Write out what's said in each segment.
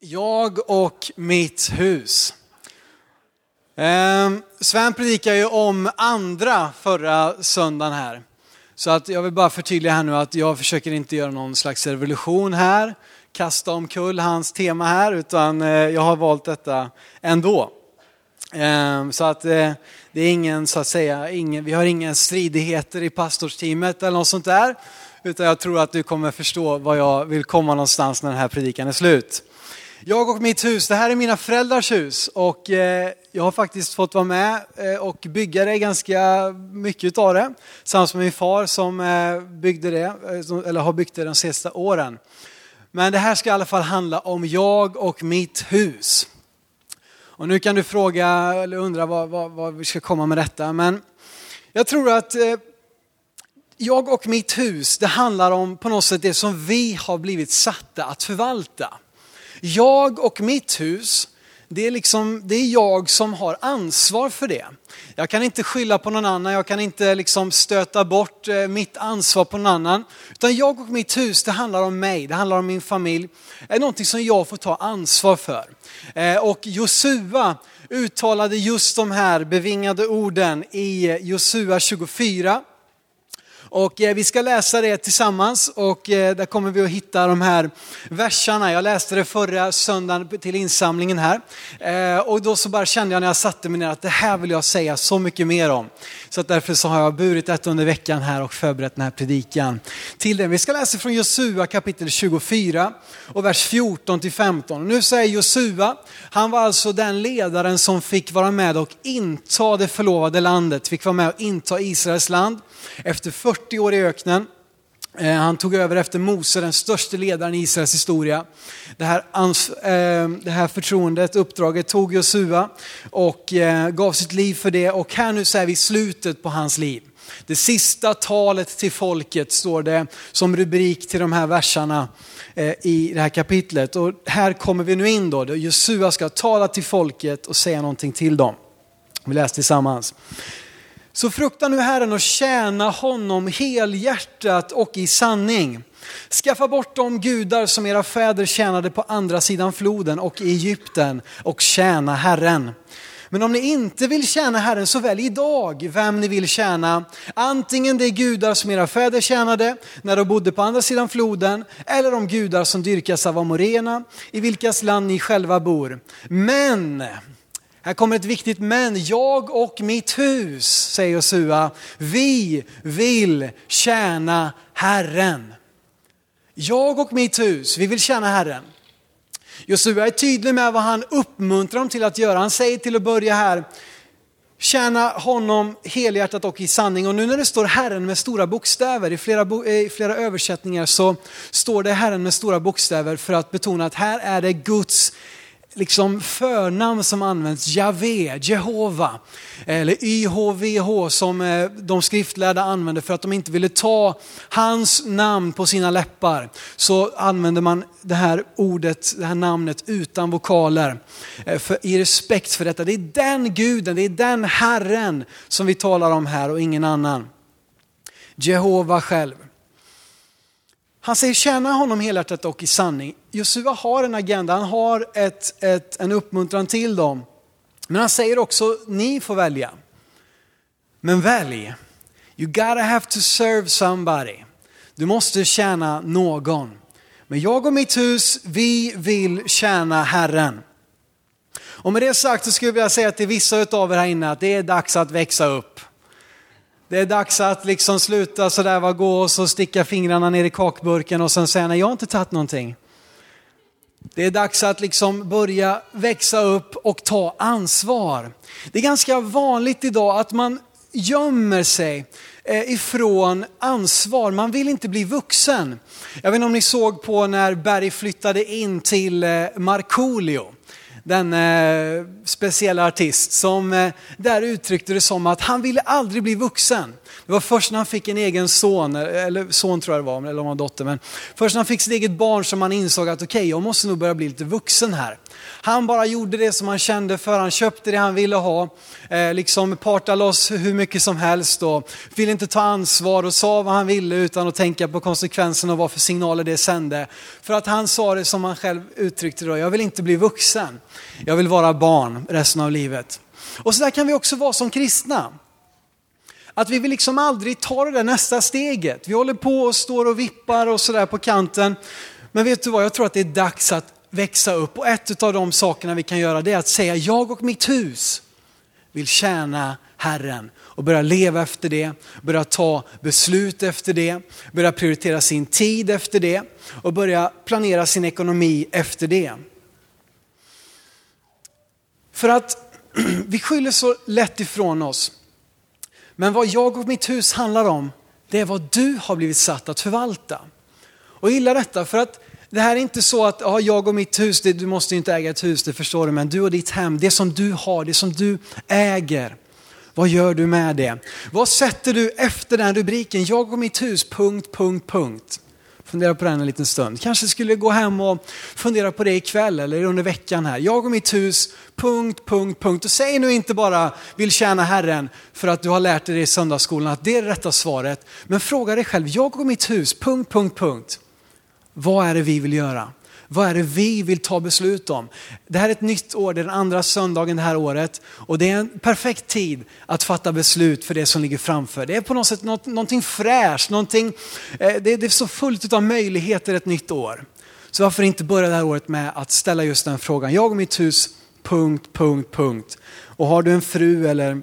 Jag och mitt hus. Eh, Sven predikade ju om andra förra söndagen här. Så att jag vill bara förtydliga här nu att jag försöker inte göra någon slags revolution här, kasta omkull hans tema här, utan eh, jag har valt detta ändå. Ehm, så att eh, det är ingen, så att säga, ingen, vi har inga stridigheter i pastorsteamet eller något sånt där. Utan jag tror att du kommer förstå var jag vill komma någonstans när den här predikan är slut. Jag och mitt hus, det här är mina föräldrars hus och eh, jag har faktiskt fått vara med eh, och bygga det ganska mycket av det. Tillsammans med min far som eh, byggde det, eh, eller har byggt det de sista åren. Men det här ska i alla fall handla om jag och mitt hus. Och nu kan du fråga eller undra vad, vad, vad vi ska komma med detta. Men jag tror att eh, jag och mitt hus, det handlar om på något sätt det som vi har blivit satta att förvalta. Jag och mitt hus, det är, liksom, det är jag som har ansvar för det. Jag kan inte skylla på någon annan, jag kan inte liksom stöta bort eh, mitt ansvar på någon annan. Utan jag och mitt hus, det handlar om mig, det handlar om min familj. Det är någonting som jag får ta ansvar för. Eh, och Josua uttalade just de här bevingade orden i Josua 24. Och eh, vi ska läsa det tillsammans och eh, där kommer vi att hitta de här verserna. Jag läste det förra söndagen till insamlingen här. Eh, och då så bara kände jag när jag satte mig ner att det här vill jag säga så mycket mer om. Så att därför så har jag burit detta under veckan här och förberett den här predikan till den. Vi ska läsa från Josua kapitel 24 och vers 14 till 15. Nu säger Josua, han var alltså den ledaren som fick vara med och inta det förlovade landet, fick vara med och inta Israels land efter 40 år i öknen. Eh, han tog över efter Mose, den största ledaren i Israels historia. Det här, eh, det här förtroendet, uppdraget tog Josua och eh, gav sitt liv för det. Och här nu så är vi slutet på hans liv. Det sista talet till folket står det som rubrik till de här verserna eh, i det här kapitlet. Och här kommer vi nu in då, Josua ska tala till folket och säga någonting till dem. Vi läser tillsammans. Så frukta nu Herren och tjäna honom helhjärtat och i sanning. Skaffa bort de gudar som era fäder tjänade på andra sidan floden och i Egypten och tjäna Herren. Men om ni inte vill tjäna Herren så välj idag vem ni vill tjäna. Antingen de gudar som era fäder tjänade när de bodde på andra sidan floden eller de gudar som dyrkas av Amorena i vilkas land ni själva bor. Men här kommer ett viktigt men. Jag och mitt hus, säger Josua, vi vill tjäna Herren. Jag och mitt hus, vi vill tjäna Herren. Josua är tydlig med vad han uppmuntrar dem till att göra. Han säger till att börja här, tjäna honom helhjärtat och i sanning. Och nu när det står Herren med stora bokstäver, i flera, eh, i flera översättningar så står det Herren med stora bokstäver för att betona att här är det Guds liksom förnamn som används, Javé, Jehova eller YHVH som eh, de skriftlärda använde för att de inte ville ta hans namn på sina läppar. Så använder man det här ordet, det här namnet utan vokaler eh, för, i respekt för detta. Det är den guden, det är den Herren som vi talar om här och ingen annan. Jehova själv. Han säger tjäna honom helhjärtat och i sanning. Josua har en agenda, han har ett, ett, en uppmuntran till dem. Men han säger också, ni får välja. Men välj. You gotta have to serve somebody. Du måste tjäna någon. Men jag och mitt hus, vi vill tjäna Herren. Och med det sagt så skulle jag vilja säga till vissa av er här inne att det är dags att växa upp. Det är dags att liksom sluta sådär, va, gå och så sticka fingrarna ner i kakburken och sen säga nej jag har inte tagit någonting. Det är dags att liksom börja växa upp och ta ansvar. Det är ganska vanligt idag att man gömmer sig eh, ifrån ansvar. Man vill inte bli vuxen. Jag vet inte om ni såg på när Berg flyttade in till eh, Markoolio den eh, speciella artist som eh, där uttryckte det som att han ville aldrig bli vuxen. Det var först när han fick en egen son, eh, eller son tror jag det var, eller om han var dotter, men först när han fick sitt eget barn som han insåg att okej, okay, jag måste nog börja bli lite vuxen här. Han bara gjorde det som han kände för, han köpte det han ville ha, eh, liksom parta loss hur mycket som helst och ville inte ta ansvar och sa vad han ville utan att tänka på konsekvenserna och vad för signaler det sände. För att han sa det som han själv uttryckte då, jag vill inte bli vuxen, jag vill vara barn resten av livet. Och så där kan vi också vara som kristna. Att vi vill liksom aldrig ta det där nästa steget. Vi håller på och står och vippar och sådär på kanten. Men vet du vad, jag tror att det är dags att växa upp. Och ett av de sakerna vi kan göra det är att säga, jag och mitt hus vill tjäna Herren och börja leva efter det, börja ta beslut efter det, börja prioritera sin tid efter det och börja planera sin ekonomi efter det. För att vi skyller så lätt ifrån oss. Men vad jag och mitt hus handlar om, det är vad du har blivit satt att förvalta. Och gillar detta för att det här är inte så att ja, jag och mitt hus, det, du måste inte äga ett hus, det förstår du, men du och ditt hem, det som du har, det som du äger. Vad gör du med det? Vad sätter du efter den rubriken? Jag och mitt hus, punkt, punkt, punkt. Fundera på den en liten stund. Kanske skulle gå hem och fundera på det ikväll eller under veckan här. Jag och mitt hus, punkt, punkt, punkt. Och säg nu inte bara vill tjäna Herren för att du har lärt dig det i söndagsskolan att det är det rätta svaret. Men fråga dig själv, jag och mitt hus, punkt, punkt, punkt. Vad är det vi vill göra? Vad är det vi vill ta beslut om? Det här är ett nytt år, det är den andra söndagen det här året och det är en perfekt tid att fatta beslut för det som ligger framför. Det är på något sätt något, någonting fräscht, någonting, eh, det, det är så fullt av möjligheter ett nytt år. Så varför inte börja det här året med att ställa just den frågan. Jag och mitt hus, punkt, punkt, punkt. Och har du en fru eller,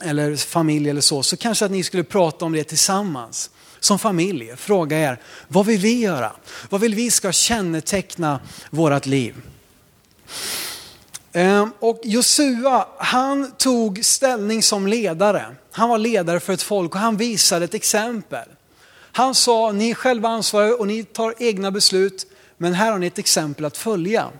eller familj eller så, så kanske att ni skulle prata om det tillsammans som familj fråga er, vad vill vi göra? Vad vill vi ska känneteckna vårt liv? Ehm, och Josua, han tog ställning som ledare. Han var ledare för ett folk och han visade ett exempel. Han sa, ni är själva ansvariga och ni tar egna beslut, men här har ni ett exempel att följa.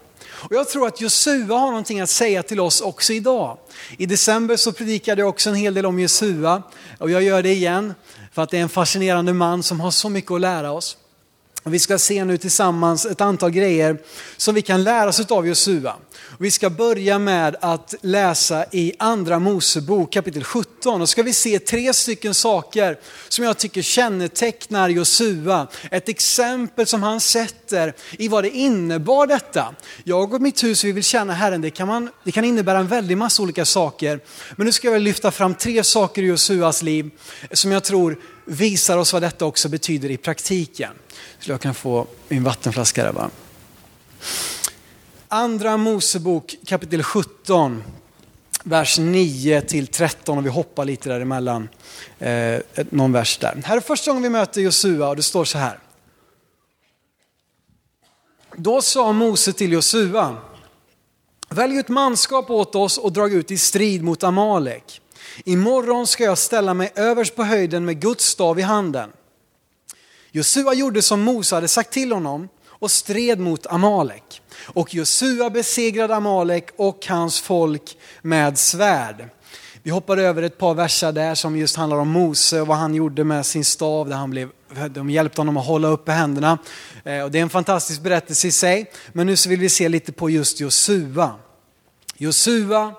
Och jag tror att Josua har någonting att säga till oss också idag. I december så predikade jag också en hel del om Josua och jag gör det igen. För att det är en fascinerande man som har så mycket att lära oss. Vi ska se nu tillsammans ett antal grejer som vi kan lära oss av Josua. Vi ska börja med att läsa i andra Mosebok kapitel 17 och ska vi se tre stycken saker som jag tycker kännetecknar Josua. Ett exempel som han sätter i vad det innebar detta. Jag och mitt hus, vi vill tjäna Herren, det kan, man, det kan innebära en väldig massa olika saker. Men nu ska jag lyfta fram tre saker i Josuas liv som jag tror visar oss vad detta också betyder i praktiken. Skulle jag kunna få min vattenflaska där bara. Andra Mosebok kapitel 17, vers 9 till 13 och vi hoppar lite däremellan. Eh, någon vers där. Här är första gången vi möter Josua och det står så här. Då sa Mose till Josua, välj ut manskap åt oss och drag ut i strid mot Amalek. Imorgon ska jag ställa mig överst på höjden med Guds stav i handen. Josua gjorde som Mose hade sagt till honom och stred mot Amalek. Och Josua besegrade Amalek och hans folk med svärd. Vi hoppar över ett par verser där som just handlar om Mose och vad han gjorde med sin stav. Där han blev, de hjälpte honom att hålla uppe händerna. Eh, och det är en fantastisk berättelse i sig. Men nu så vill vi se lite på just Josua. Josua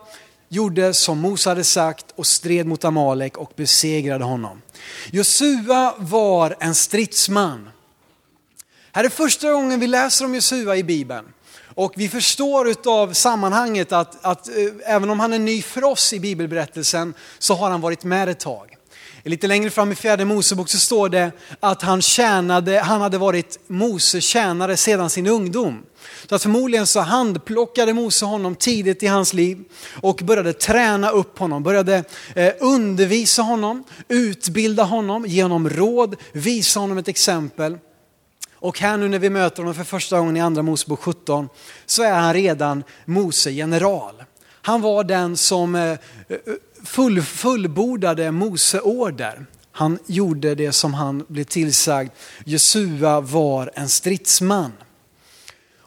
gjorde som Mose hade sagt och stred mot Amalek och besegrade honom. Josua var en stridsman. Här är första gången vi läser om Josua i Bibeln. Och vi förstår utav sammanhanget att, att eh, även om han är ny för oss i bibelberättelsen så har han varit med ett tag. Lite längre fram i fjärde Mosebok så står det att han, tjänade, han hade varit Mose tjänare sedan sin ungdom. Så att förmodligen så handplockade Mose honom tidigt i hans liv och började träna upp honom, började eh, undervisa honom, utbilda honom, ge honom råd, visa honom ett exempel. Och här nu när vi möter honom för första gången i andra Mosebok 17 så är han redan Mose general. Han var den som eh, full, fullbordade Mose order. Han gjorde det som han blev tillsagd. Jesua var en stridsman.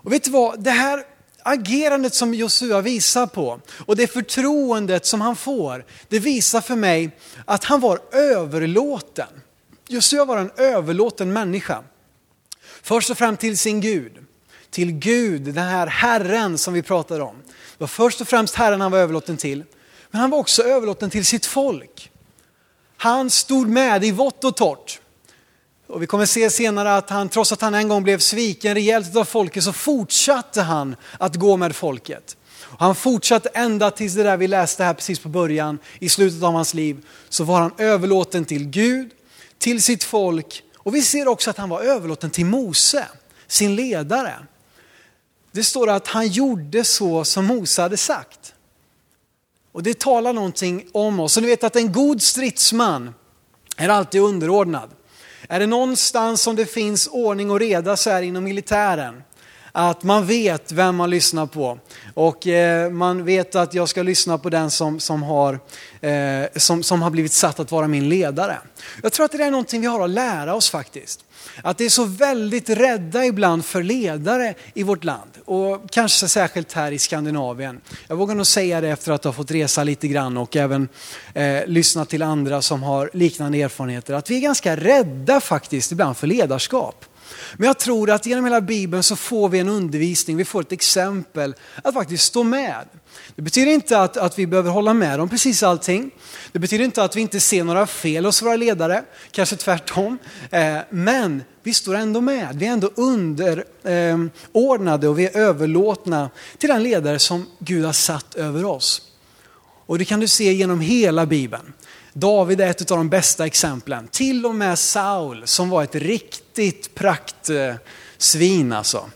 Och vet du vad, det här agerandet som Josua visar på och det förtroendet som han får, det visar för mig att han var överlåten. Josua var en överlåten människa. Först och främst till sin Gud. Till Gud, den här Herren som vi pratade om. Det var först och främst Herren han var överlåten till. Men han var också överlåten till sitt folk. Han stod med i vått och torrt. Och vi kommer se senare att han, trots att han en gång blev sviken rejält av folket, så fortsatte han att gå med folket. Han fortsatte ända tills det där vi läste här precis på början, i slutet av hans liv, så var han överlåten till Gud, till sitt folk och vi ser också att han var överlåten till Mose, sin ledare. Det står att han gjorde så som Mose hade sagt. Och det talar någonting om oss. Och ni vet att en god stridsman är alltid underordnad. Är det någonstans som det finns ordning och reda så är det inom militären. Att man vet vem man lyssnar på. Och eh, man vet att jag ska lyssna på den som, som, har, eh, som, som har blivit satt att vara min ledare. Jag tror att det är någonting vi har att lära oss faktiskt. Att det är så väldigt rädda ibland för ledare i vårt land. Och kanske särskilt här i Skandinavien. Jag vågar nog säga det efter att ha fått resa lite grann och även eh, lyssna till andra som har liknande erfarenheter. Att vi är ganska rädda faktiskt ibland för ledarskap. Men jag tror att genom hela Bibeln så får vi en undervisning, vi får ett exempel att faktiskt stå med. Det betyder inte att, att vi behöver hålla med om precis allting. Det betyder inte att vi inte ser några fel hos våra ledare, kanske tvärtom. Eh, men vi står ändå med, vi är ändå underordnade eh, och vi är överlåtna till den ledare som Gud har satt över oss. Och det kan du se genom hela Bibeln. David är ett av de bästa exemplen. Till och med Saul som var ett riktigt praktsvin alltså.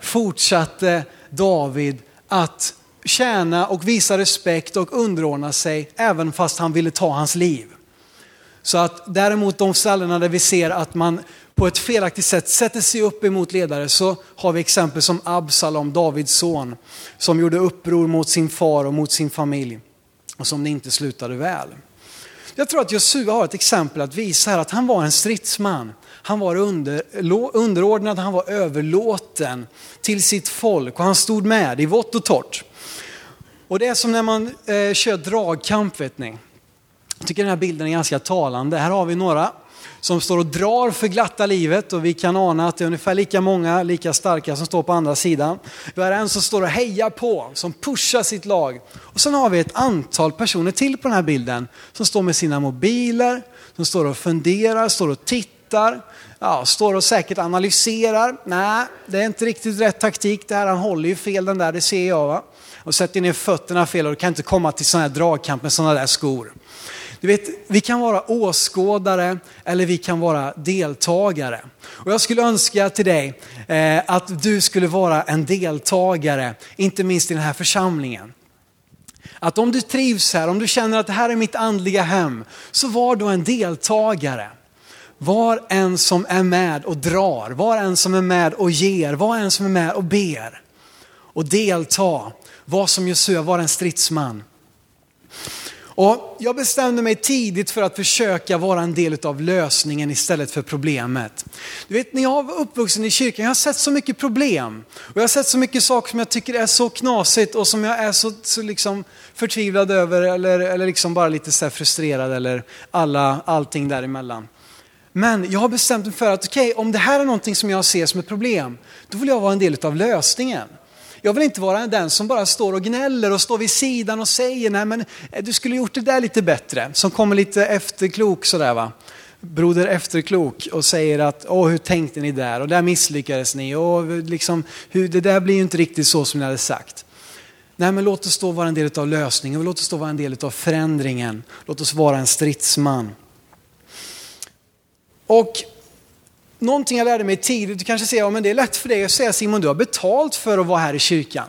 Fortsatte David att tjäna och visa respekt och underordna sig även fast han ville ta hans liv. Så att däremot de ställena där vi ser att man på ett felaktigt sätt sätter sig upp emot ledare så har vi exempel som Absalom, Davids son, som gjorde uppror mot sin far och mot sin familj och som det inte slutade väl. Jag tror att Josua har ett exempel att visa här att han var en stridsman. Han var under, underordnad, han var överlåten till sitt folk och han stod med i vått och torrt. Och det är som när man eh, kör dragkamp vet ni. Jag tycker den här bilden är ganska talande. Här har vi några som står och drar för glatta livet och vi kan ana att det är ungefär lika många, lika starka som står på andra sidan. Vi har en som står och hejar på, som pushar sitt lag. Och sen har vi ett antal personer till på den här bilden som står med sina mobiler, som står och funderar, står och tittar, ja, står och säkert analyserar. Nej, det är inte riktigt rätt taktik det här, han håller ju fel den där, det ser jag va. Och sätter ner fötterna fel och du kan inte komma till sån här dragkamp med sådana där skor. Du vet, vi kan vara åskådare eller vi kan vara deltagare. Och jag skulle önska till dig eh, att du skulle vara en deltagare, inte minst i den här församlingen. Att om du trivs här, om du känner att det här är mitt andliga hem, så var då en deltagare. Var en som är med och drar, var en som är med och ger, var en som är med och ber. Och delta, var som Josua, var en stridsman. Och jag bestämde mig tidigt för att försöka vara en del av lösningen istället för problemet. Du vet, när jag var uppvuxen i kyrkan, jag har sett så mycket problem. Och jag har sett så mycket saker som jag tycker är så knasigt och som jag är så, så liksom förtvivlad över eller, eller liksom bara lite så frustrerad eller alla, allting däremellan. Men jag har bestämt mig för att okej, okay, om det här är någonting som jag ser som ett problem, då vill jag vara en del av lösningen. Jag vill inte vara den som bara står och gnäller och står vid sidan och säger nej men eh, du skulle gjort det där lite bättre. Som kommer lite efterklok sådär va. Broder efterklok och säger att åh hur tänkte ni där och där misslyckades ni och liksom hur, det där blir ju inte riktigt så som ni hade sagt. Nej men låt oss då vara en del av lösningen, låt oss då vara en del av förändringen. Låt oss vara en stridsman. Och någonting jag lärde mig tidigt, du kanske säger, ja men det är lätt för dig att säga Simon, du har betalt för att vara här i kyrkan.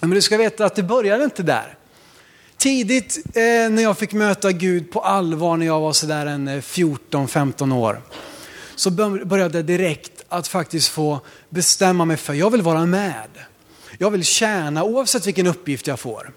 Men du ska veta att det började inte där. Tidigt eh, när jag fick möta Gud på allvar när jag var sådär en eh, 14-15 år, så började jag direkt att faktiskt få bestämma mig för, jag vill vara med. Jag vill tjäna oavsett vilken uppgift jag får.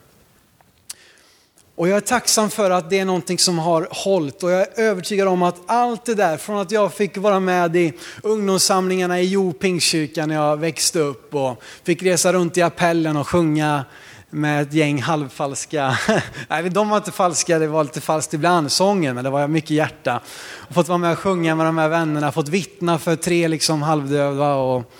Och jag är tacksam för att det är någonting som har hållit och jag är övertygad om att allt det där, från att jag fick vara med i ungdomssamlingarna i Jo Pingstkyrkan när jag växte upp och fick resa runt i appellen och sjunga med ett gäng halvfalska, nej de var inte falska, det var lite falskt ibland, sången, men det var mycket hjärta. Och fått vara med och sjunga med de här vännerna, fått vittna för tre liksom halvdöva och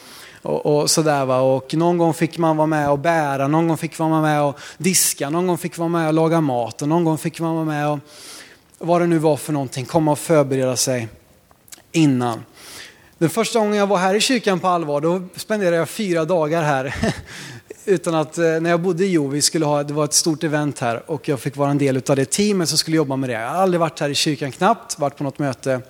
och, och sådär va. Och någon gång fick man vara med och bära, någon gång fick man vara med och diska, någon gång fick man vara med och laga mat och någon gång fick man vara med och vad det nu var för någonting, komma och förbereda sig innan. Den första gången jag var här i kyrkan på allvar, då spenderade jag fyra dagar här. Utan att, eh, när jag bodde i Jo, vi skulle ha, det var ett stort event här och jag fick vara en del av det teamet som skulle jobba med det. Jag har aldrig varit här i kyrkan knappt, varit på något möte.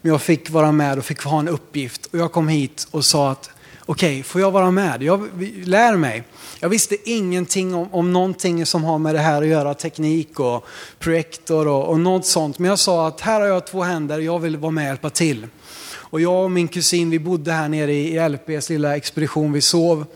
Men jag fick vara med och fick ha en uppgift. Och jag kom hit och sa att okej, okay, får jag vara med? Jag lär mig. Jag visste ingenting om, om någonting som har med det här att göra, teknik och projektor och, och något sånt. Men jag sa att här har jag två händer, jag vill vara med och hjälpa till. Och jag och min kusin, vi bodde här nere i LPs lilla expedition, vi sov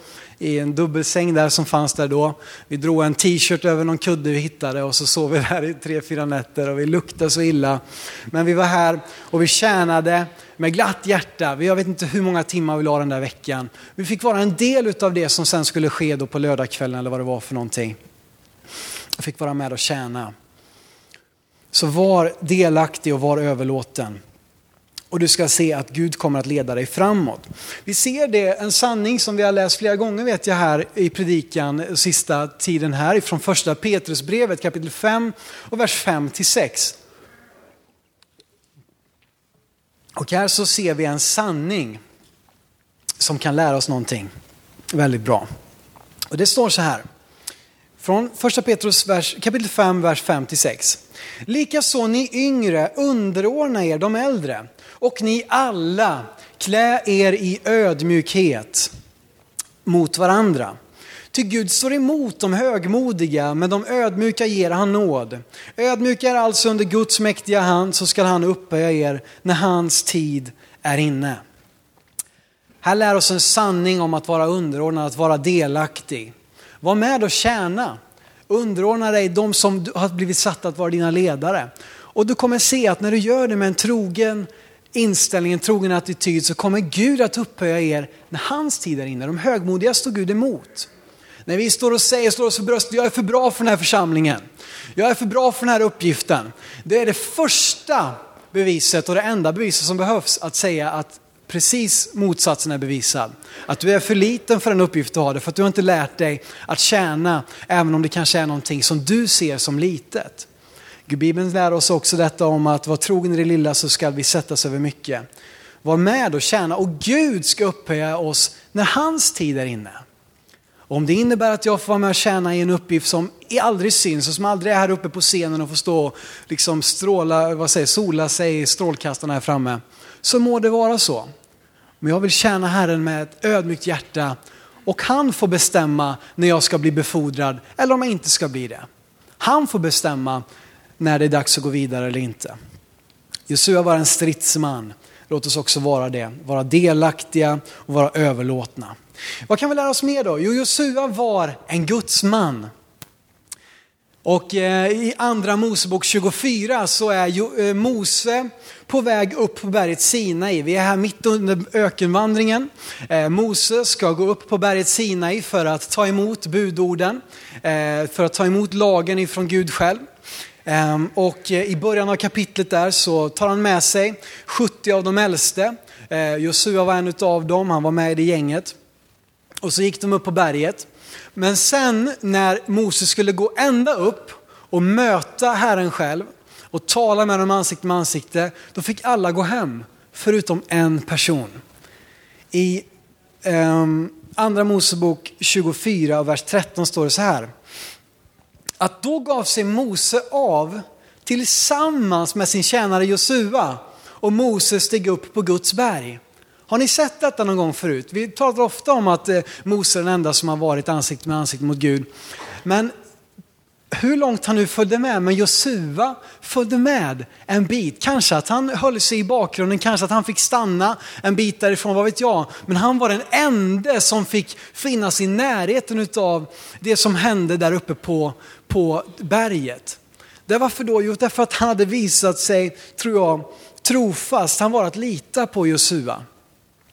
i en dubbelsäng där som fanns där då. Vi drog en t-shirt över någon kudde vi hittade och så sov vi där i tre, fyra nätter och vi luktade så illa. Men vi var här och vi tjänade med glatt hjärta. Jag vet inte hur många timmar vi la den där veckan. Vi fick vara en del av det som sen skulle ske då på lördagskvällen eller vad det var för någonting. Jag fick vara med och tjäna. Så var delaktig och var överlåten. Och du ska se att Gud kommer att leda dig framåt. Vi ser det, en sanning som vi har läst flera gånger vet jag här i predikan sista tiden här från första Petrusbrevet kapitel 5 och vers 5 till 6. Och här så ser vi en sanning som kan lära oss någonting väldigt bra. Och det står så här, från 1 Petrus vers, kapitel 5, vers 5-6. Likaså ni yngre underordna er de äldre och ni alla klä er i ödmjukhet mot varandra. Ty Gud står emot de högmodiga, men de ödmjuka ger han nåd. Ödmjuka är alltså under Guds mäktiga hand, så skall han upphöja er när hans tid är inne. Här lär oss en sanning om att vara underordnad, att vara delaktig. Var med och tjäna. Underordna dig de som har blivit satta att vara dina ledare. Och du kommer se att när du gör det med en trogen inställning, en trogen attityd så kommer Gud att upphöja er när hans tid är inne. De högmodiga står Gud emot. När vi står och säger, slår oss för bröstet, jag är för bra för den här församlingen. Jag är för bra för den här uppgiften. Det är det första beviset och det enda beviset som behövs att säga att precis motsatsen är bevisad. Att du är för liten för den uppgift du har, för att du har inte lärt dig att tjäna, även om det kanske är någonting som du ser som litet. Bibeln lär oss också detta om att vara trogen i det lilla så ska vi sättas över mycket. Var med och tjäna och Gud ska upphöja oss när hans tid är inne. Och om det innebär att jag får vara med och tjäna i en uppgift som aldrig syns och som aldrig är här uppe på scenen och får stå och liksom stråla, vad säger, sola sig i strålkastarna här framme. Så må det vara så. Men jag vill tjäna Herren med ett ödmjukt hjärta och han får bestämma när jag ska bli befordrad eller om jag inte ska bli det. Han får bestämma när det är dags att gå vidare eller inte. Josua var en stridsman. Låt oss också vara det. Vara delaktiga och vara överlåtna. Vad kan vi lära oss mer då? Jo, Josua var en gudsman. Och eh, i andra Mosebok 24 så är eh, Mose på väg upp på berget Sinai. Vi är här mitt under ökenvandringen. Eh, Mose ska gå upp på berget Sinai för att ta emot budorden, för att ta emot lagen ifrån Gud själv. Ehm, och i början av kapitlet där så tar han med sig 70 av de äldste. Josua var en av dem, han var med i det gänget. Och så gick de upp på berget. Men sen när Moses skulle gå ända upp och möta Herren själv och tala med dem ansikte med ansikte, då fick alla gå hem, förutom en person. I eh, Andra Mosebok 24, vers 13 står det så här. Att då gav sig Mose av tillsammans med sin tjänare Josua och Mose steg upp på Guds berg. Har ni sett detta någon gång förut? Vi talar ofta om att eh, Mose är den enda som har varit ansikte med ansikte mot Gud. Men hur långt han nu följde med, men Josua följde med en bit. Kanske att han höll sig i bakgrunden, kanske att han fick stanna en bit därifrån, vad vet jag. Men han var den enda som fick finnas i närheten av det som hände där uppe på, på berget. Det varför då? Jo, därför att han hade visat sig, tror jag, trofast. Han var att lita på Josua.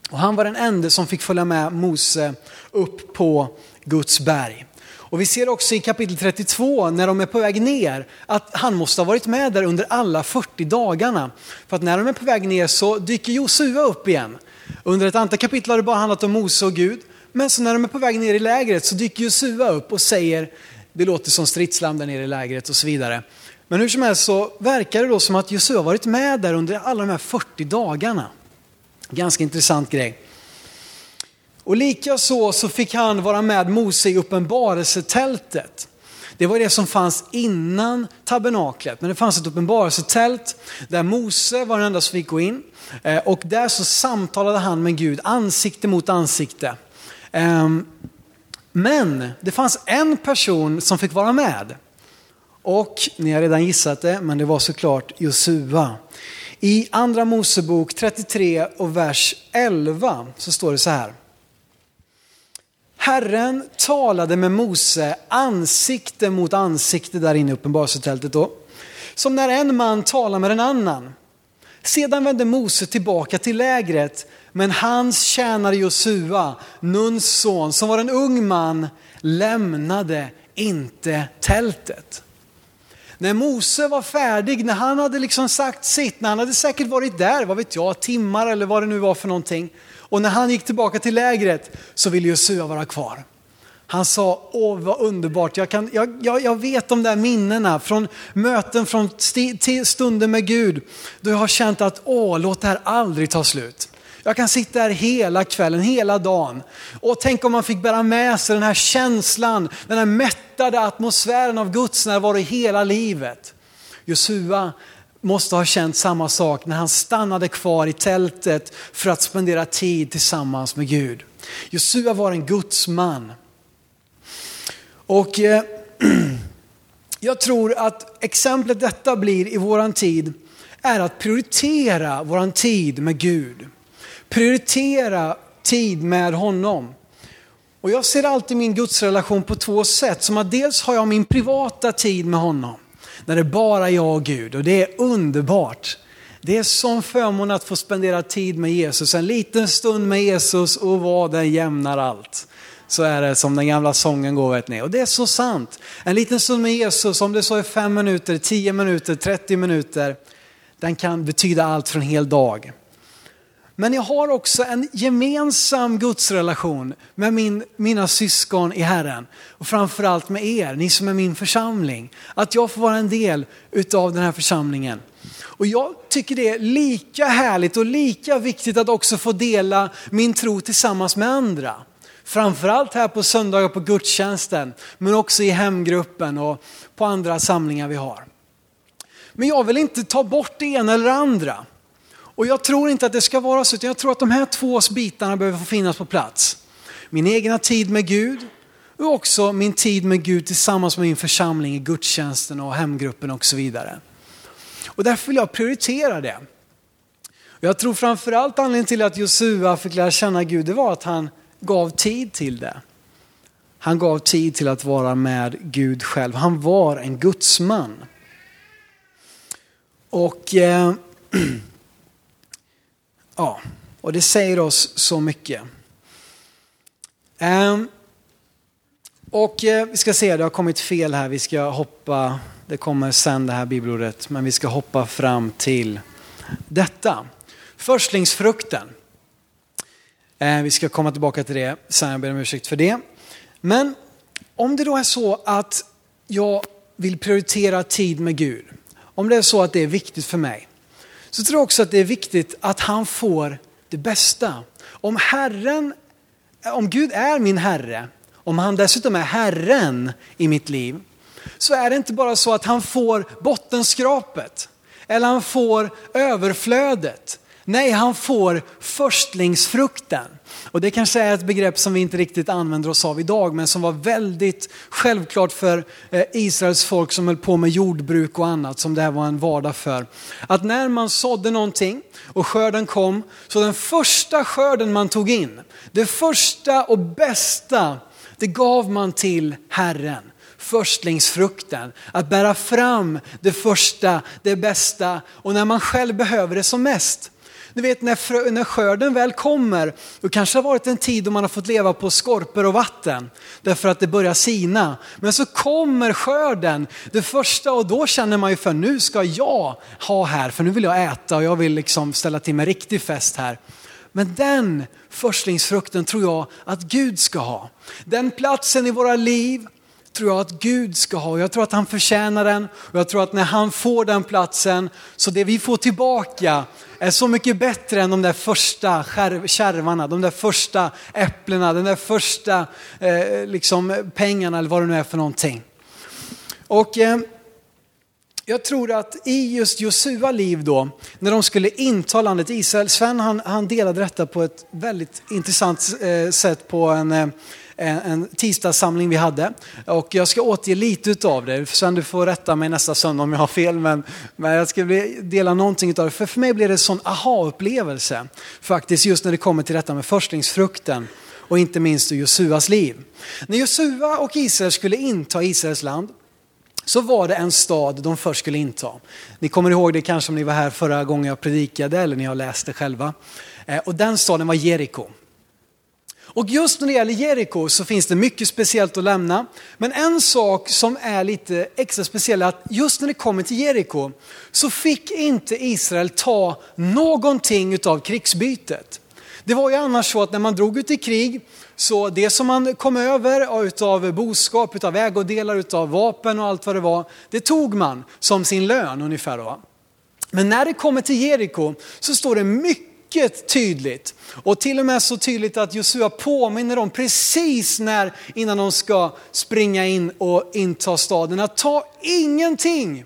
Och han var den enda som fick följa med Mose upp på Guds berg. Och vi ser också i kapitel 32 när de är på väg ner att han måste ha varit med där under alla 40 dagarna. För att när de är på väg ner så dyker Josua upp igen. Under ett antal kapitel har det bara handlat om Mose och Gud. Men så när de är på väg ner i lägret så dyker Josua upp och säger, det låter som stridslam där nere i lägret och så vidare. Men hur som helst så verkar det då som att Josua varit med där under alla de här 40 dagarna. Ganska intressant grej. Och likaså så fick han vara med Mose i uppenbarelsetältet. Det var det som fanns innan tabernaklet, men det fanns ett uppenbarelsetält där Mose var den enda som fick gå in. Eh, och där så samtalade han med Gud ansikte mot ansikte. Ehm, men det fanns en person som fick vara med. Och ni har redan gissat det, men det var såklart Josua. I andra Mosebok 33 och vers 11 så står det så här. Herren talade med Mose ansikte mot ansikte där inne i uppenbarelsetältet då. Som när en man talar med en annan. Sedan vände Mose tillbaka till lägret, men hans tjänare Josua, Nuns son, som var en ung man, lämnade inte tältet. När Mose var färdig, när han hade liksom sagt sitt, när han hade säkert varit där, vad vet jag, timmar eller vad det nu var för någonting. Och när han gick tillbaka till lägret så ville Josua vara kvar. Han sa, åh vad underbart, jag, kan, jag, jag, jag vet de där minnena från möten, från stunder med Gud. Då jag har känt att, åh låt det här aldrig ta slut. Jag kan sitta här hela kvällen, hela dagen. Och tänk om man fick bära med sig den här känslan, den här mättade atmosfären av Guds närvaro hela livet. Josua måste ha känt samma sak när han stannade kvar i tältet för att spendera tid tillsammans med Gud. Josua var en Guds man. Och eh, jag tror att exemplet detta blir i våran tid är att prioritera våran tid med Gud. Prioritera tid med honom. Och jag ser alltid min gudsrelation på två sätt. Som att dels har jag min privata tid med honom. När det är bara jag och Gud och det är underbart. Det är sån förmån att få spendera tid med Jesus. En liten stund med Jesus och vad den jämnar allt. Så är det som den gamla sången går vet ni. Och det är så sant. En liten stund med Jesus, om det så är fem minuter, tio minuter, trettio minuter. Den kan betyda allt för en hel dag. Men jag har också en gemensam gudsrelation med min, mina syskon i Herren. Och framförallt med er, ni som är min församling. Att jag får vara en del utav den här församlingen. Och jag tycker det är lika härligt och lika viktigt att också få dela min tro tillsammans med andra. Framförallt här på söndagar på gudstjänsten, men också i hemgruppen och på andra samlingar vi har. Men jag vill inte ta bort det ena eller det andra. Och jag tror inte att det ska vara så, utan jag tror att de här två bitarna behöver få finnas på plats. Min egna tid med Gud och också min tid med Gud tillsammans med min församling i gudstjänsten och hemgruppen och så vidare. Och därför vill jag prioritera det. Jag tror framförallt anledningen till att Josua fick lära känna Gud, det var att han gav tid till det. Han gav tid till att vara med Gud själv. Han var en gudsman. Och eh, Ja, och det säger oss så mycket. Um, och eh, vi ska se, det har kommit fel här. Vi ska hoppa, det kommer sen det här bibelordet, men vi ska hoppa fram till detta. Förstlingsfrukten. Eh, vi ska komma tillbaka till det sen, jag ber om ursäkt för det. Men om det då är så att jag vill prioritera tid med Gud, om det är så att det är viktigt för mig, så tror jag också att det är viktigt att han får det bästa. Om Herren, om Gud är min Herre, om han dessutom är Herren i mitt liv, så är det inte bara så att han får bottenskrapet eller han får överflödet. Nej, han får förstlingsfrukten. Och det kanske är ett begrepp som vi inte riktigt använder oss av idag, men som var väldigt självklart för eh, Israels folk som höll på med jordbruk och annat, som det här var en vardag för. Att när man sådde någonting och skörden kom, så den första skörden man tog in, det första och bästa, det gav man till Herren. förstlingsfrukten. Att bära fram det första, det bästa och när man själv behöver det som mest. Du vet när, frö, när skörden väl kommer, då kanske det har varit en tid då man har fått leva på skorpor och vatten. Därför att det börjar sina. Men så kommer skörden, det första och då känner man ju för nu ska jag ha här, för nu vill jag äta och jag vill liksom ställa till med riktig fest här. Men den förstlingsfrukten tror jag att Gud ska ha. Den platsen i våra liv tror jag att Gud ska ha. Jag tror att han förtjänar den och jag tror att när han får den platsen så det vi får tillbaka är så mycket bättre än de där första kärvarna, de där första äpplena, de där första eh, liksom pengarna eller vad det nu är för någonting. Och eh, jag tror att i just Josua liv då, när de skulle inta landet Israel, Sven han, han delade detta på ett väldigt intressant eh, sätt på en eh, en tisdagssamling vi hade. Och jag ska återge lite av det. Sven du får rätta mig nästa söndag om jag har fel. Men, men jag ska dela någonting av det. För för mig blev det en sån aha-upplevelse. Faktiskt just när det kommer till detta med förstlingsfrukten. Och inte minst Josuas liv. När Josua och Israel skulle inta Israels land så var det en stad de först skulle inta. Ni kommer ihåg det kanske om ni var här förra gången jag predikade eller ni har läst det själva. Eh, och den staden var Jeriko. Och just när det gäller Jeriko så finns det mycket speciellt att lämna. Men en sak som är lite extra speciell är att just när det kommer till Jeriko så fick inte Israel ta någonting av krigsbytet. Det var ju annars så att när man drog ut i krig så det som man kom över utav boskap, utav ägodelar, utav vapen och allt vad det var, det tog man som sin lön ungefär. Men när det kommer till Jeriko så står det mycket mycket tydligt. Och till och med så tydligt att Josua påminner dem precis när, innan de ska springa in och inta staden, att ta ingenting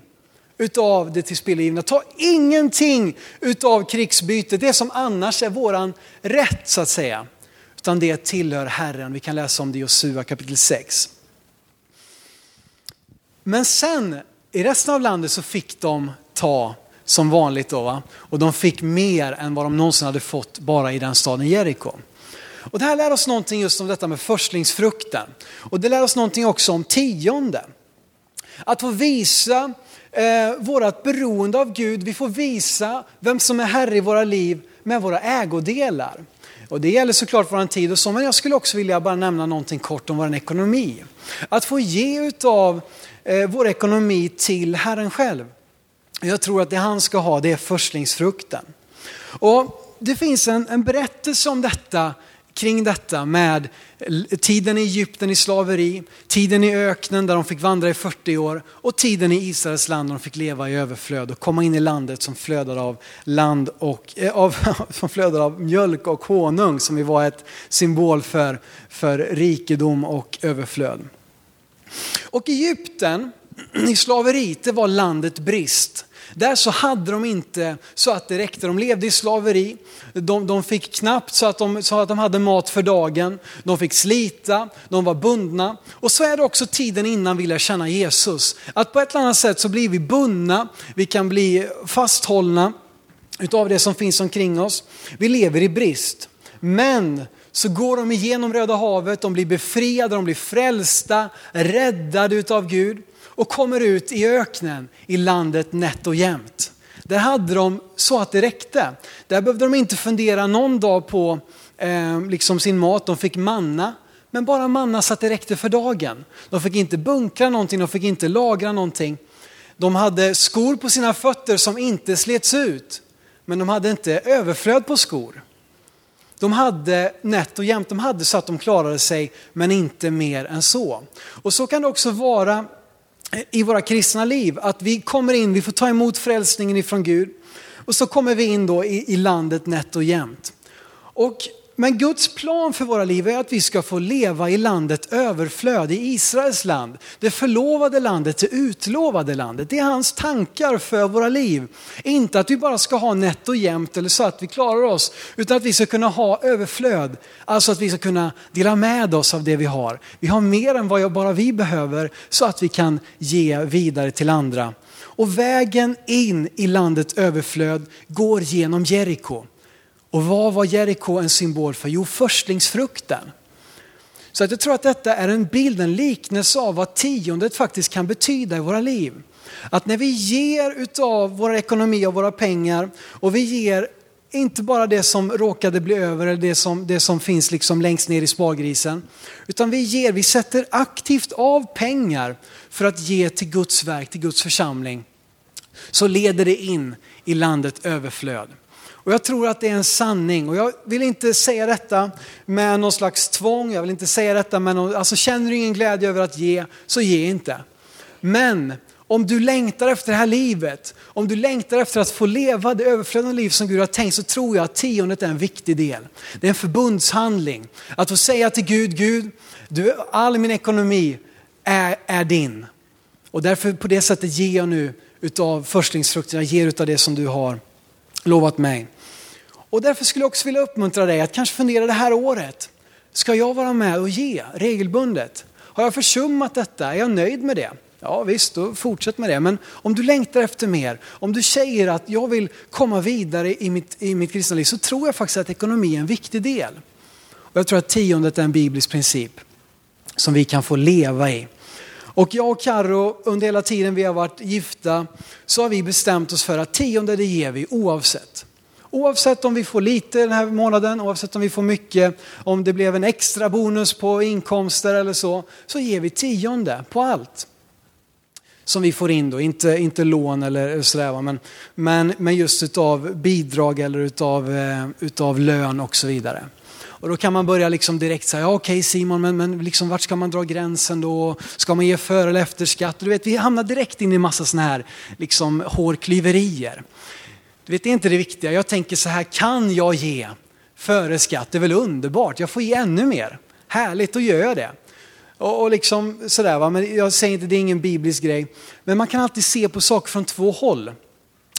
utav det tillspillogivna. Ta ingenting utav krigsbytet, det som annars är våran rätt så att säga. Utan det tillhör Herren. Vi kan läsa om det i Josua kapitel 6. Men sen i resten av landet så fick de ta som vanligt då. Va? Och de fick mer än vad de någonsin hade fått bara i den staden Jeriko. Och det här lär oss någonting just om detta med förstlingsfrukten. Och det lär oss någonting också om tionde. Att få visa eh, vårat beroende av Gud, vi får visa vem som är Herre i våra liv med våra ägodelar. Och det gäller såklart vår tid och så, men jag skulle också vilja bara nämna någonting kort om vår ekonomi. Att få ge utav eh, vår ekonomi till Herren själv. Jag tror att det han ska ha det är förstlingsfrukten. Och det finns en, en berättelse om detta kring detta med tiden i Egypten i slaveri, tiden i öknen där de fick vandra i 40 år och tiden i Israels land där de fick leva i överflöd och komma in i landet som flödar av, land och, eh, av, som flödar av mjölk och honung som ju var ett symbol för, för rikedom och överflöd. Och Egypten i slaveriet det var landet brist. Där så hade de inte så att det räckte. De levde i slaveri. De, de fick knappt så att, de, så att de hade mat för dagen. De fick slita, de var bundna. Och så är det också tiden innan vi lär känna Jesus. Att på ett eller annat sätt så blir vi bundna, vi kan bli fasthållna utav det som finns omkring oss. Vi lever i brist. Men så går de igenom Röda havet, de blir befriade, de blir frälsta, räddade utav Gud och kommer ut i öknen i landet nätt och jämnt. Där hade de så att det räckte. Där behövde de inte fundera någon dag på eh, liksom sin mat. De fick manna, men bara manna så att det räckte för dagen. De fick inte bunkra någonting, de fick inte lagra någonting. De hade skor på sina fötter som inte slets ut, men de hade inte överflöd på skor. De hade nätt och jämnt, de hade så att de klarade sig, men inte mer än så. Och så kan det också vara i våra kristna liv. Att vi kommer in, vi får ta emot frälsningen ifrån Gud och så kommer vi in då i, i landet nätt och jämnt. Och men Guds plan för våra liv är att vi ska få leva i landet överflöd, i Israels land. Det förlovade landet, det utlovade landet. Det är hans tankar för våra liv. Inte att vi bara ska ha nätt och jämnt eller så att vi klarar oss, utan att vi ska kunna ha överflöd. Alltså att vi ska kunna dela med oss av det vi har. Vi har mer än vad bara vi behöver så att vi kan ge vidare till andra. Och vägen in i landets överflöd går genom Jeriko. Och vad var Jeriko en symbol för? Jo, förstlingsfrukten. Så att jag tror att detta är en bild, en liknelse av vad tiondet faktiskt kan betyda i våra liv. Att när vi ger utav vår ekonomi och våra pengar och vi ger inte bara det som råkade bli över eller det som, det som finns liksom längst ner i spargrisen. Utan vi ger, vi sätter aktivt av pengar för att ge till Guds verk, till Guds församling. Så leder det in i landet överflöd. Och jag tror att det är en sanning och jag vill inte säga detta med någon slags tvång, jag vill inte säga detta med någon, alltså känner du ingen glädje över att ge, så ge inte. Men om du längtar efter det här livet, om du längtar efter att få leva det överflödande liv som Gud har tänkt så tror jag att tiondet är en viktig del. Det är en förbundshandling. Att få säga till Gud, Gud, du, all min ekonomi är, är din. Och därför på det sättet ger jag nu utav förstlingsfrukterna, ger utav det som du har lovat mig. Och därför skulle jag också vilja uppmuntra dig att kanske fundera det här året. Ska jag vara med och ge regelbundet? Har jag försummat detta? Är jag nöjd med det? Ja visst, då fortsätt med det. Men om du längtar efter mer, om du säger att jag vill komma vidare i mitt, i mitt kristna liv så tror jag faktiskt att ekonomi är en viktig del. Och jag tror att tiondet är en biblisk princip som vi kan få leva i. Och jag och Karo under hela tiden vi har varit gifta så har vi bestämt oss för att tionde det ger vi oavsett. Oavsett om vi får lite den här månaden, oavsett om vi får mycket, om det blev en extra bonus på inkomster eller så, så ger vi tionde på allt som vi får in då, inte, inte lån eller sådär, men, men, men just utav bidrag eller utav, eh, utav lön och så vidare. Och då kan man börja liksom direkt säga, ja, okej okay, Simon, men, men liksom, vart ska man dra gränsen då? Ska man ge före eller efter skatt? Du vet, vi hamnar direkt in i massa sådana här liksom, hårklyverier. Du vet, det är inte det viktiga. Jag tänker så här, kan jag ge före skatt? Det är väl underbart, jag får ge ännu mer. Härligt, då gör jag det. Och, och liksom sådär, va? men jag säger inte det är ingen biblisk grej. Men man kan alltid se på saker från två håll.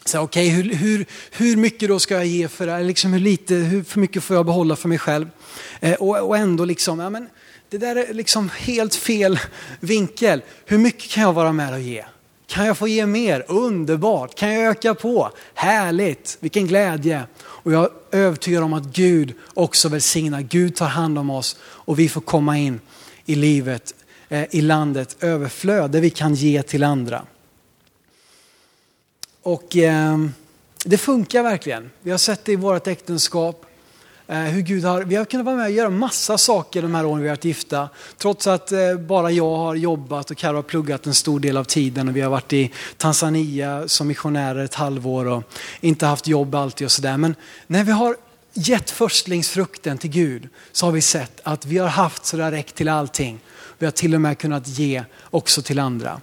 Så okej, okay, hur, hur, hur mycket då ska jag ge för det liksom hur lite, hur för mycket får jag behålla för mig själv? Eh, och, och ändå liksom, ja men det där är liksom helt fel vinkel. Hur mycket kan jag vara med och ge? Kan jag få ge mer? Underbart! Kan jag öka på? Härligt! Vilken glädje! Och jag är övertygad om att Gud också välsignar. Gud tar hand om oss och vi får komma in i livet, eh, i landet, överflöd där vi kan ge till andra. Och eh, det funkar verkligen. Vi har sett det i vårt äktenskap. Eh, hur Gud har, vi har kunnat vara med och göra massa saker de här åren vi har varit gifta. Trots att eh, bara jag har jobbat och Karo har pluggat en stor del av tiden och vi har varit i Tanzania som missionärer ett halvår och inte haft jobb alltid och sådär. Men när vi har gett förstlingsfrukten till Gud så har vi sett att vi har haft så det har räckt till allting. Vi har till och med kunnat ge också till andra.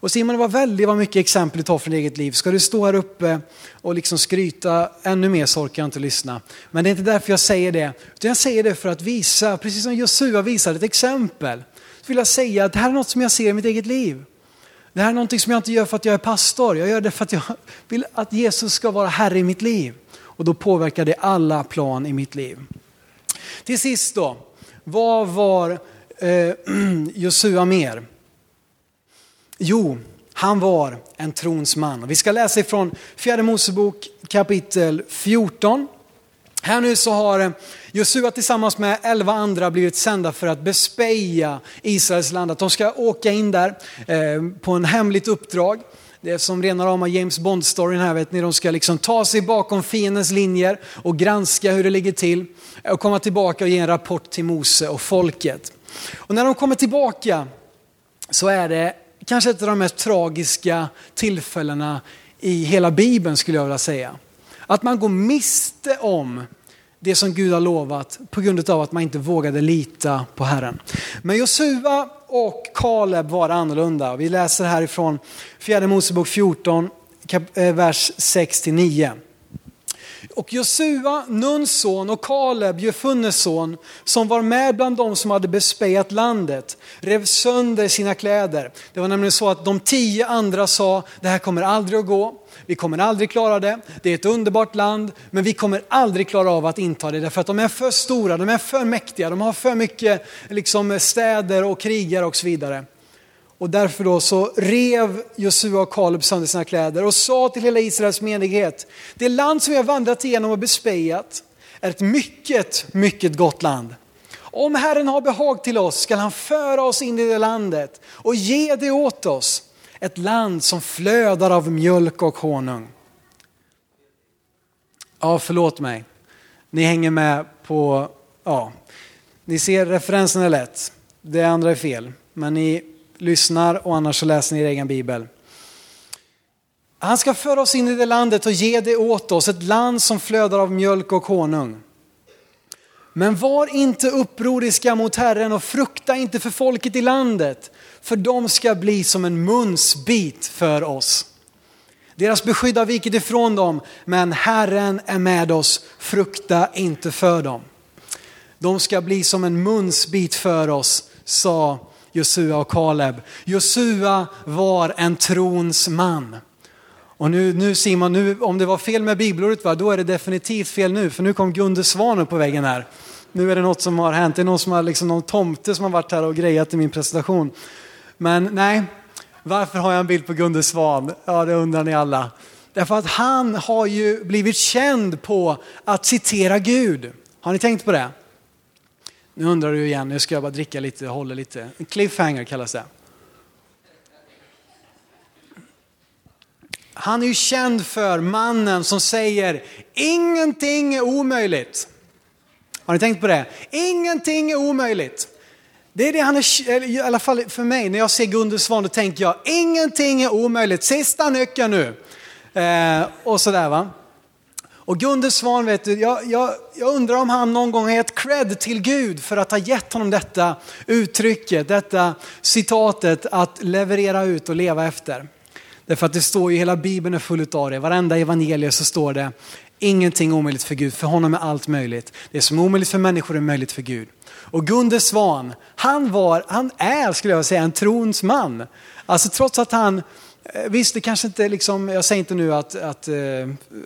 Och Simon, det var väldigt vad mycket exempel du tar från eget liv. Ska du stå här uppe och liksom skryta ännu mer så orkar jag inte lyssna. Men det är inte därför jag säger det. Utan jag säger det för att visa, precis som Josua visade ett exempel. Så vill jag säga att det här är något som jag ser i mitt eget liv. Det här är någonting som jag inte gör för att jag är pastor. Jag gör det för att jag vill att Jesus ska vara Herre i mitt liv. Och då påverkar det alla plan i mitt liv. Till sist då, vad var eh, Josua mer? Jo, han var en trons man. Vi ska läsa ifrån fjärde Mosebok kapitel 14. Här nu så har eh, Josua tillsammans med elva andra blivit sända för att bespeja Israels land. Att de ska åka in där eh, på en hemligt uppdrag. Det är som rena rama James Bond-storyn här, vet ni. De ska liksom ta sig bakom fiendens linjer och granska hur det ligger till och komma tillbaka och ge en rapport till Mose och folket. Och när de kommer tillbaka så är det kanske ett av de mest tragiska tillfällena i hela Bibeln skulle jag vilja säga. Att man går miste om det som Gud har lovat på grund av att man inte vågade lita på Herren. Men Josua och Kaleb var annorlunda. Vi läser härifrån fjärde Mosebok 14, eh, vers 6-9. Och Josua, Nuns son och Kaleb, Jefunnes son, som var med bland de som hade bespejat landet, rev sönder sina kläder. Det var nämligen så att de tio andra sa, det här kommer aldrig att gå. Vi kommer aldrig klara det. Det är ett underbart land, men vi kommer aldrig klara av att inta det därför att de är för stora, de är för mäktiga, de har för mycket liksom, städer och krigare och så vidare. Och därför då så rev Josua och Kaleb sönder sina kläder och sa till hela Israels menighet, det land som vi har vandrat igenom och bespejat är ett mycket, mycket gott land. Om Herren har behag till oss skall han föra oss in i det landet och ge det åt oss. Ett land som flödar av mjölk och honung. Ja, förlåt mig. Ni hänger med på, ja, ni ser referensen är lätt. Det andra är fel. Men ni lyssnar och annars så läser ni er egen bibel. Han ska föra oss in i det landet och ge det åt oss, ett land som flödar av mjölk och honung. Men var inte upproriska mot Herren och frukta inte för folket i landet, för de ska bli som en munsbit för oss. Deras beskydd har vikit ifrån dem, men Herren är med oss, frukta inte för dem. De ska bli som en munsbit för oss, sa Josua och Kaleb. Josua var en trons man. Och nu, nu Simon, nu, om det var fel med bibelordet, va, då är det definitivt fel nu, för nu kom Gunde Svan upp på väggen här. Nu är det något som har hänt, det är någon, som har, liksom, någon tomte som har varit här och grejat i min presentation. Men nej, varför har jag en bild på Gunde Svan? Ja, det undrar ni alla. Därför att han har ju blivit känd på att citera Gud. Har ni tänkt på det? Nu undrar du igen, nu ska jag bara dricka lite, hålla lite. En cliffhanger kallas det. Han är ju känd för mannen som säger ingenting är omöjligt. Har ni tänkt på det? Ingenting är omöjligt. Det är det han är, i alla fall för mig, när jag ser Gunde Svan, då tänker jag ingenting är omöjligt. Sista nyckeln nu. Eh, och sådär va. Och Gunde Svan, vet du, jag, jag, jag, undrar om han någon gång har gett cred till Gud för att ha gett honom detta uttrycket, detta citatet att leverera ut och leva efter. Därför att det står ju, hela Bibeln är full av det. Varenda evangelium så står det, ingenting omöjligt för Gud, för honom är allt möjligt. Det som är omöjligt för människor är möjligt för Gud. Och Gunde Svan, han var, han är skulle jag säga en trons man. Alltså trots att han, Eh, visst det kanske inte liksom, jag säger inte nu att, att eh,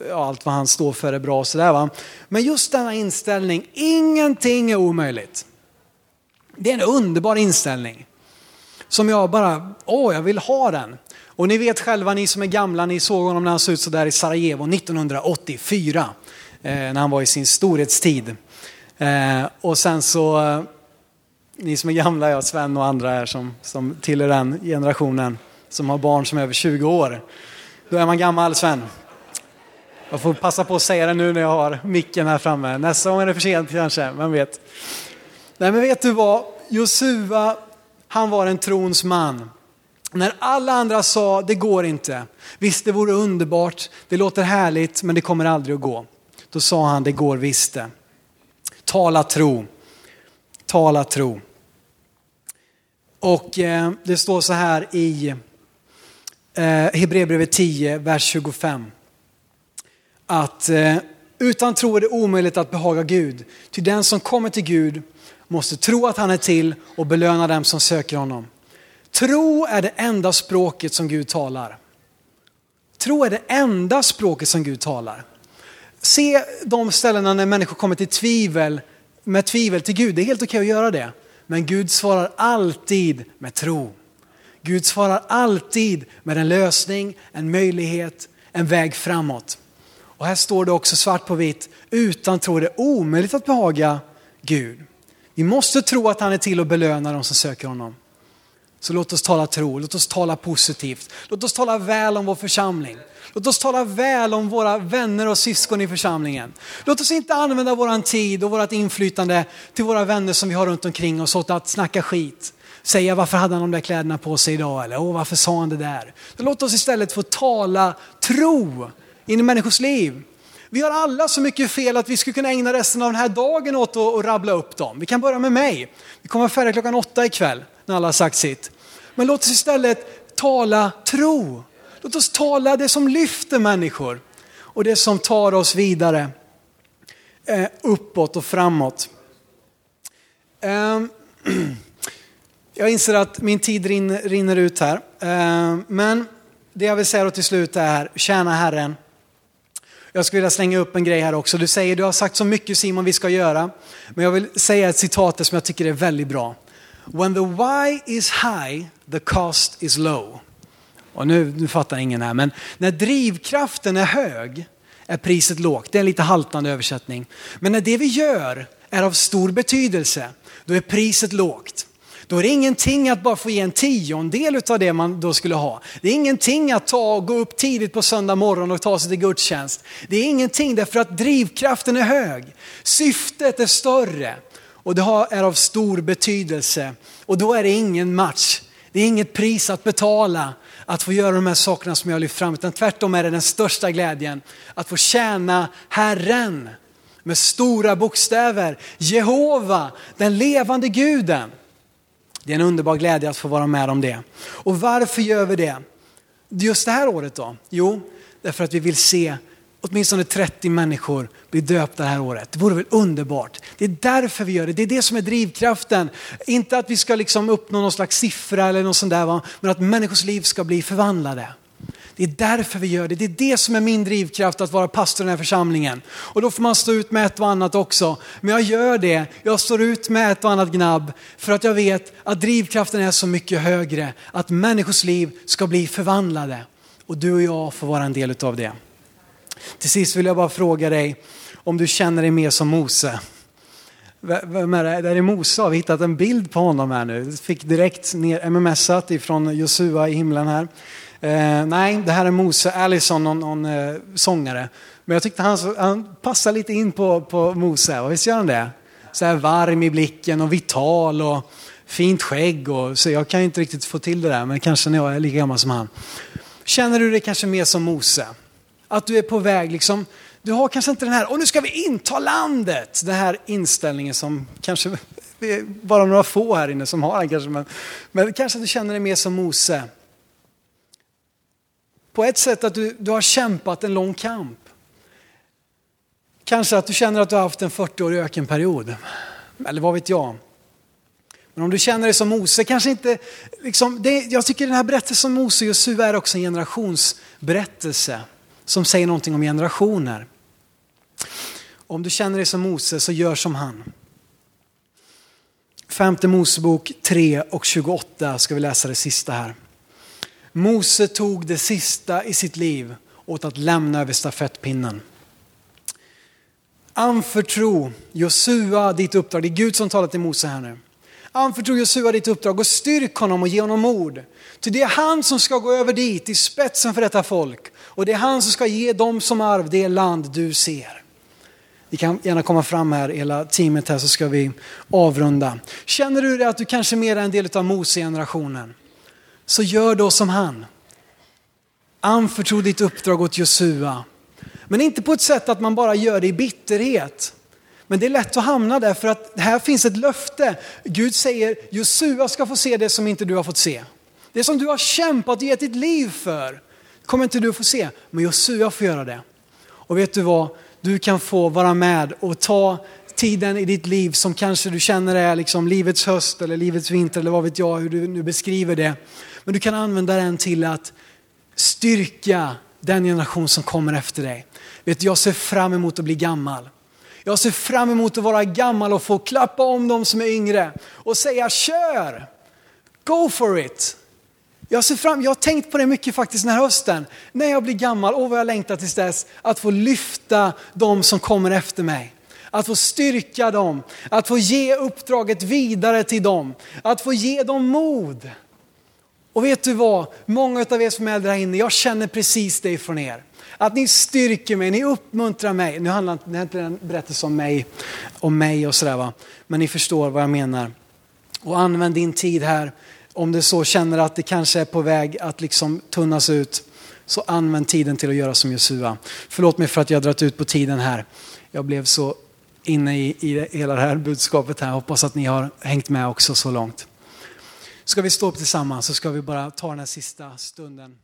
ja, allt vad han står för är bra och sådär va. Men just denna inställning, ingenting är omöjligt. Det är en underbar inställning. Som jag bara, åh jag vill ha den. Och ni vet själva, ni som är gamla, ni såg honom när han såg ut sådär i Sarajevo 1984. Eh, när han var i sin storhetstid. Eh, och sen så, eh, ni som är gamla, jag, Sven och andra här som, som tillhör den generationen, som har barn som är över 20 år. Då är man gammal Sven. Jag får passa på att säga det nu när jag har micken här framme. Nästa gång är det för sent kanske, vem vet. Nej men vet du vad, Josua, han var en trons man. När alla andra sa det går inte, visst det vore underbart, det låter härligt men det kommer aldrig att gå. Då sa han det går visst det. Tala tro, tala tro. Och eh, det står så här i eh, Hebreerbrevet 10, vers 25. Att eh, utan tro är det omöjligt att behaga Gud. Ty den som kommer till Gud måste tro att han är till och belöna dem som söker honom. Tro är det enda språket som Gud talar. Tro är det enda språket som Gud talar. Se de ställena när människor kommer till tvivel, med tvivel till Gud. Det är helt okej att göra det. Men Gud svarar alltid med tro. Gud svarar alltid med en lösning, en möjlighet, en väg framåt. Och här står det också svart på vitt, utan tro är det omöjligt att behaga Gud. Vi måste tro att han är till och belöna de som söker honom. Så låt oss tala tro, låt oss tala positivt. Låt oss tala väl om vår församling. Låt oss tala väl om våra vänner och syskon i församlingen. Låt oss inte använda vår tid och vårt inflytande till våra vänner som vi har runt omkring oss åt att snacka skit. Säga varför hade han de där kläderna på sig idag eller åh varför sa han det där. låt oss istället få tala tro in i människors liv. Vi har alla så mycket fel att vi skulle kunna ägna resten av den här dagen åt att rabbla upp dem. Vi kan börja med mig. Vi kommer färdiga klockan åtta ikväll när alla har sagt sitt. Men låt oss istället tala tro. Låt oss tala det som lyfter människor och det som tar oss vidare eh, uppåt och framåt. Ehm, Jag inser att min tid rinner ut här. Eh, men det jag vill säga då till slut är, tjäna Herren. Jag skulle vilja slänga upp en grej här också. Du säger, du har sagt så mycket Simon vi ska göra. Men jag vill säga ett citat som jag tycker är väldigt bra. When the why is high, the cost is low. Och nu, nu fattar ingen här, men när drivkraften är hög är priset lågt. Det är en lite haltande översättning. Men när det vi gör är av stor betydelse, då är priset lågt. Då är det ingenting att bara få ge en tiondel av det man då skulle ha. Det är ingenting att ta och gå upp tidigt på söndag morgon och ta sig till gudstjänst. Det är ingenting därför att drivkraften är hög. Syftet är större och det är av stor betydelse. Och då är det ingen match. Det är inget pris att betala att få göra de här sakerna som jag har lyft fram, utan tvärtom är det den största glädjen att få tjäna Herren med stora bokstäver. Jehova, den levande guden. Det är en underbar glädje att få vara med om det. Och varför gör vi det? Just det här året då? Jo, därför att vi vill se åtminstone 30 människor bli döpta det här året. Det vore väl underbart? Det är därför vi gör det. Det är det som är drivkraften. Inte att vi ska liksom uppnå någon slags siffra eller något sånt där, men att människors liv ska bli förvandlade. Det är därför vi gör det. Det är det som är min drivkraft att vara pastor i den här församlingen. Och då får man stå ut med ett och annat också. Men jag gör det. Jag står ut med ett och annat gnabb för att jag vet att drivkraften är så mycket högre. Att människors liv ska bli förvandlade. Och du och jag får vara en del av det. Till sist vill jag bara fråga dig om du känner dig mer som Mose. Vem är det? Det är Mose, har vi hittat en bild på honom här nu. Fick direkt ner mmsat ifrån Josua i himlen här. Eh, nej, det här är Mose Allison, någon, någon eh, sångare. Men jag tyckte han, han passar lite in på, på Mose, och visst gör han det? Så här varm i blicken och vital och fint skägg. Och, så jag kan inte riktigt få till det där, men kanske när jag är lika gammal som han. Känner du dig kanske mer som Mose? Att du är på väg, liksom, du har kanske inte den här, och nu ska vi inta landet, den här inställningen som kanske, det är bara några få här inne som har den kanske, men, men kanske du känner dig mer som Mose. På ett sätt att du, du har kämpat en lång kamp. Kanske att du känner att du har haft en 40-årig ökenperiod. Eller vad vet jag. Men om du känner dig som Mose, kanske inte, liksom, det, jag tycker den här berättelsen om Mose och Josua är också en generationsberättelse som säger någonting om generationer. Om du känner dig som Mose så gör som han. Femte Mosebok 3 och 28 ska vi läsa det sista här. Mose tog det sista i sitt liv åt att lämna över stafettpinnen. Anförtro Josua ditt uppdrag. Det är Gud som talar till Mose här nu. Anförtro Josua ditt uppdrag och styrk honom och ge honom ord. Ty det är han som ska gå över dit i spetsen för detta folk. Och det är han som ska ge dem som arv det land du ser. Ni kan gärna komma fram här, hela teamet här, så ska vi avrunda. Känner du det att du kanske mer är en del av Mose-generationen? Så gör då som han. Anförtro ditt uppdrag åt Josua. Men inte på ett sätt att man bara gör det i bitterhet. Men det är lätt att hamna där för att här finns ett löfte. Gud säger Josua ska få se det som inte du har fått se. Det som du har kämpat och gett ditt liv för kommer inte du få se, men Josua får göra det. Och vet du vad? Du kan få vara med och ta tiden i ditt liv som kanske du känner är liksom livets höst eller livets vinter eller vad vet jag hur du nu beskriver det. Men du kan använda den till att styrka den generation som kommer efter dig. Vet du, jag ser fram emot att bli gammal. Jag ser fram emot att vara gammal och få klappa om de som är yngre och säga kör! Go for it! Jag, ser fram, jag har tänkt på det mycket faktiskt den här hösten. När jag blir gammal, åh vad jag längtar tills dess, att få lyfta de som kommer efter mig. Att få styrka dem, att få ge uppdraget vidare till dem, att få ge dem mod. Och vet du vad, många av er som är äldre här inne, jag känner precis det från er. Att ni styrker mig, ni uppmuntrar mig. Nu handlar det inte en berättelse om mig, om mig och sådär va. Men ni förstår vad jag menar. Och använd din tid här om du så känner att det kanske är på väg att liksom tunnas ut, så använd tiden till att göra som Josua. Förlåt mig för att jag har dragit ut på tiden här. Jag blev så inne i, i hela det här budskapet här. Hoppas att ni har hängt med också så långt. Ska vi stå upp tillsammans så ska vi bara ta den här sista stunden.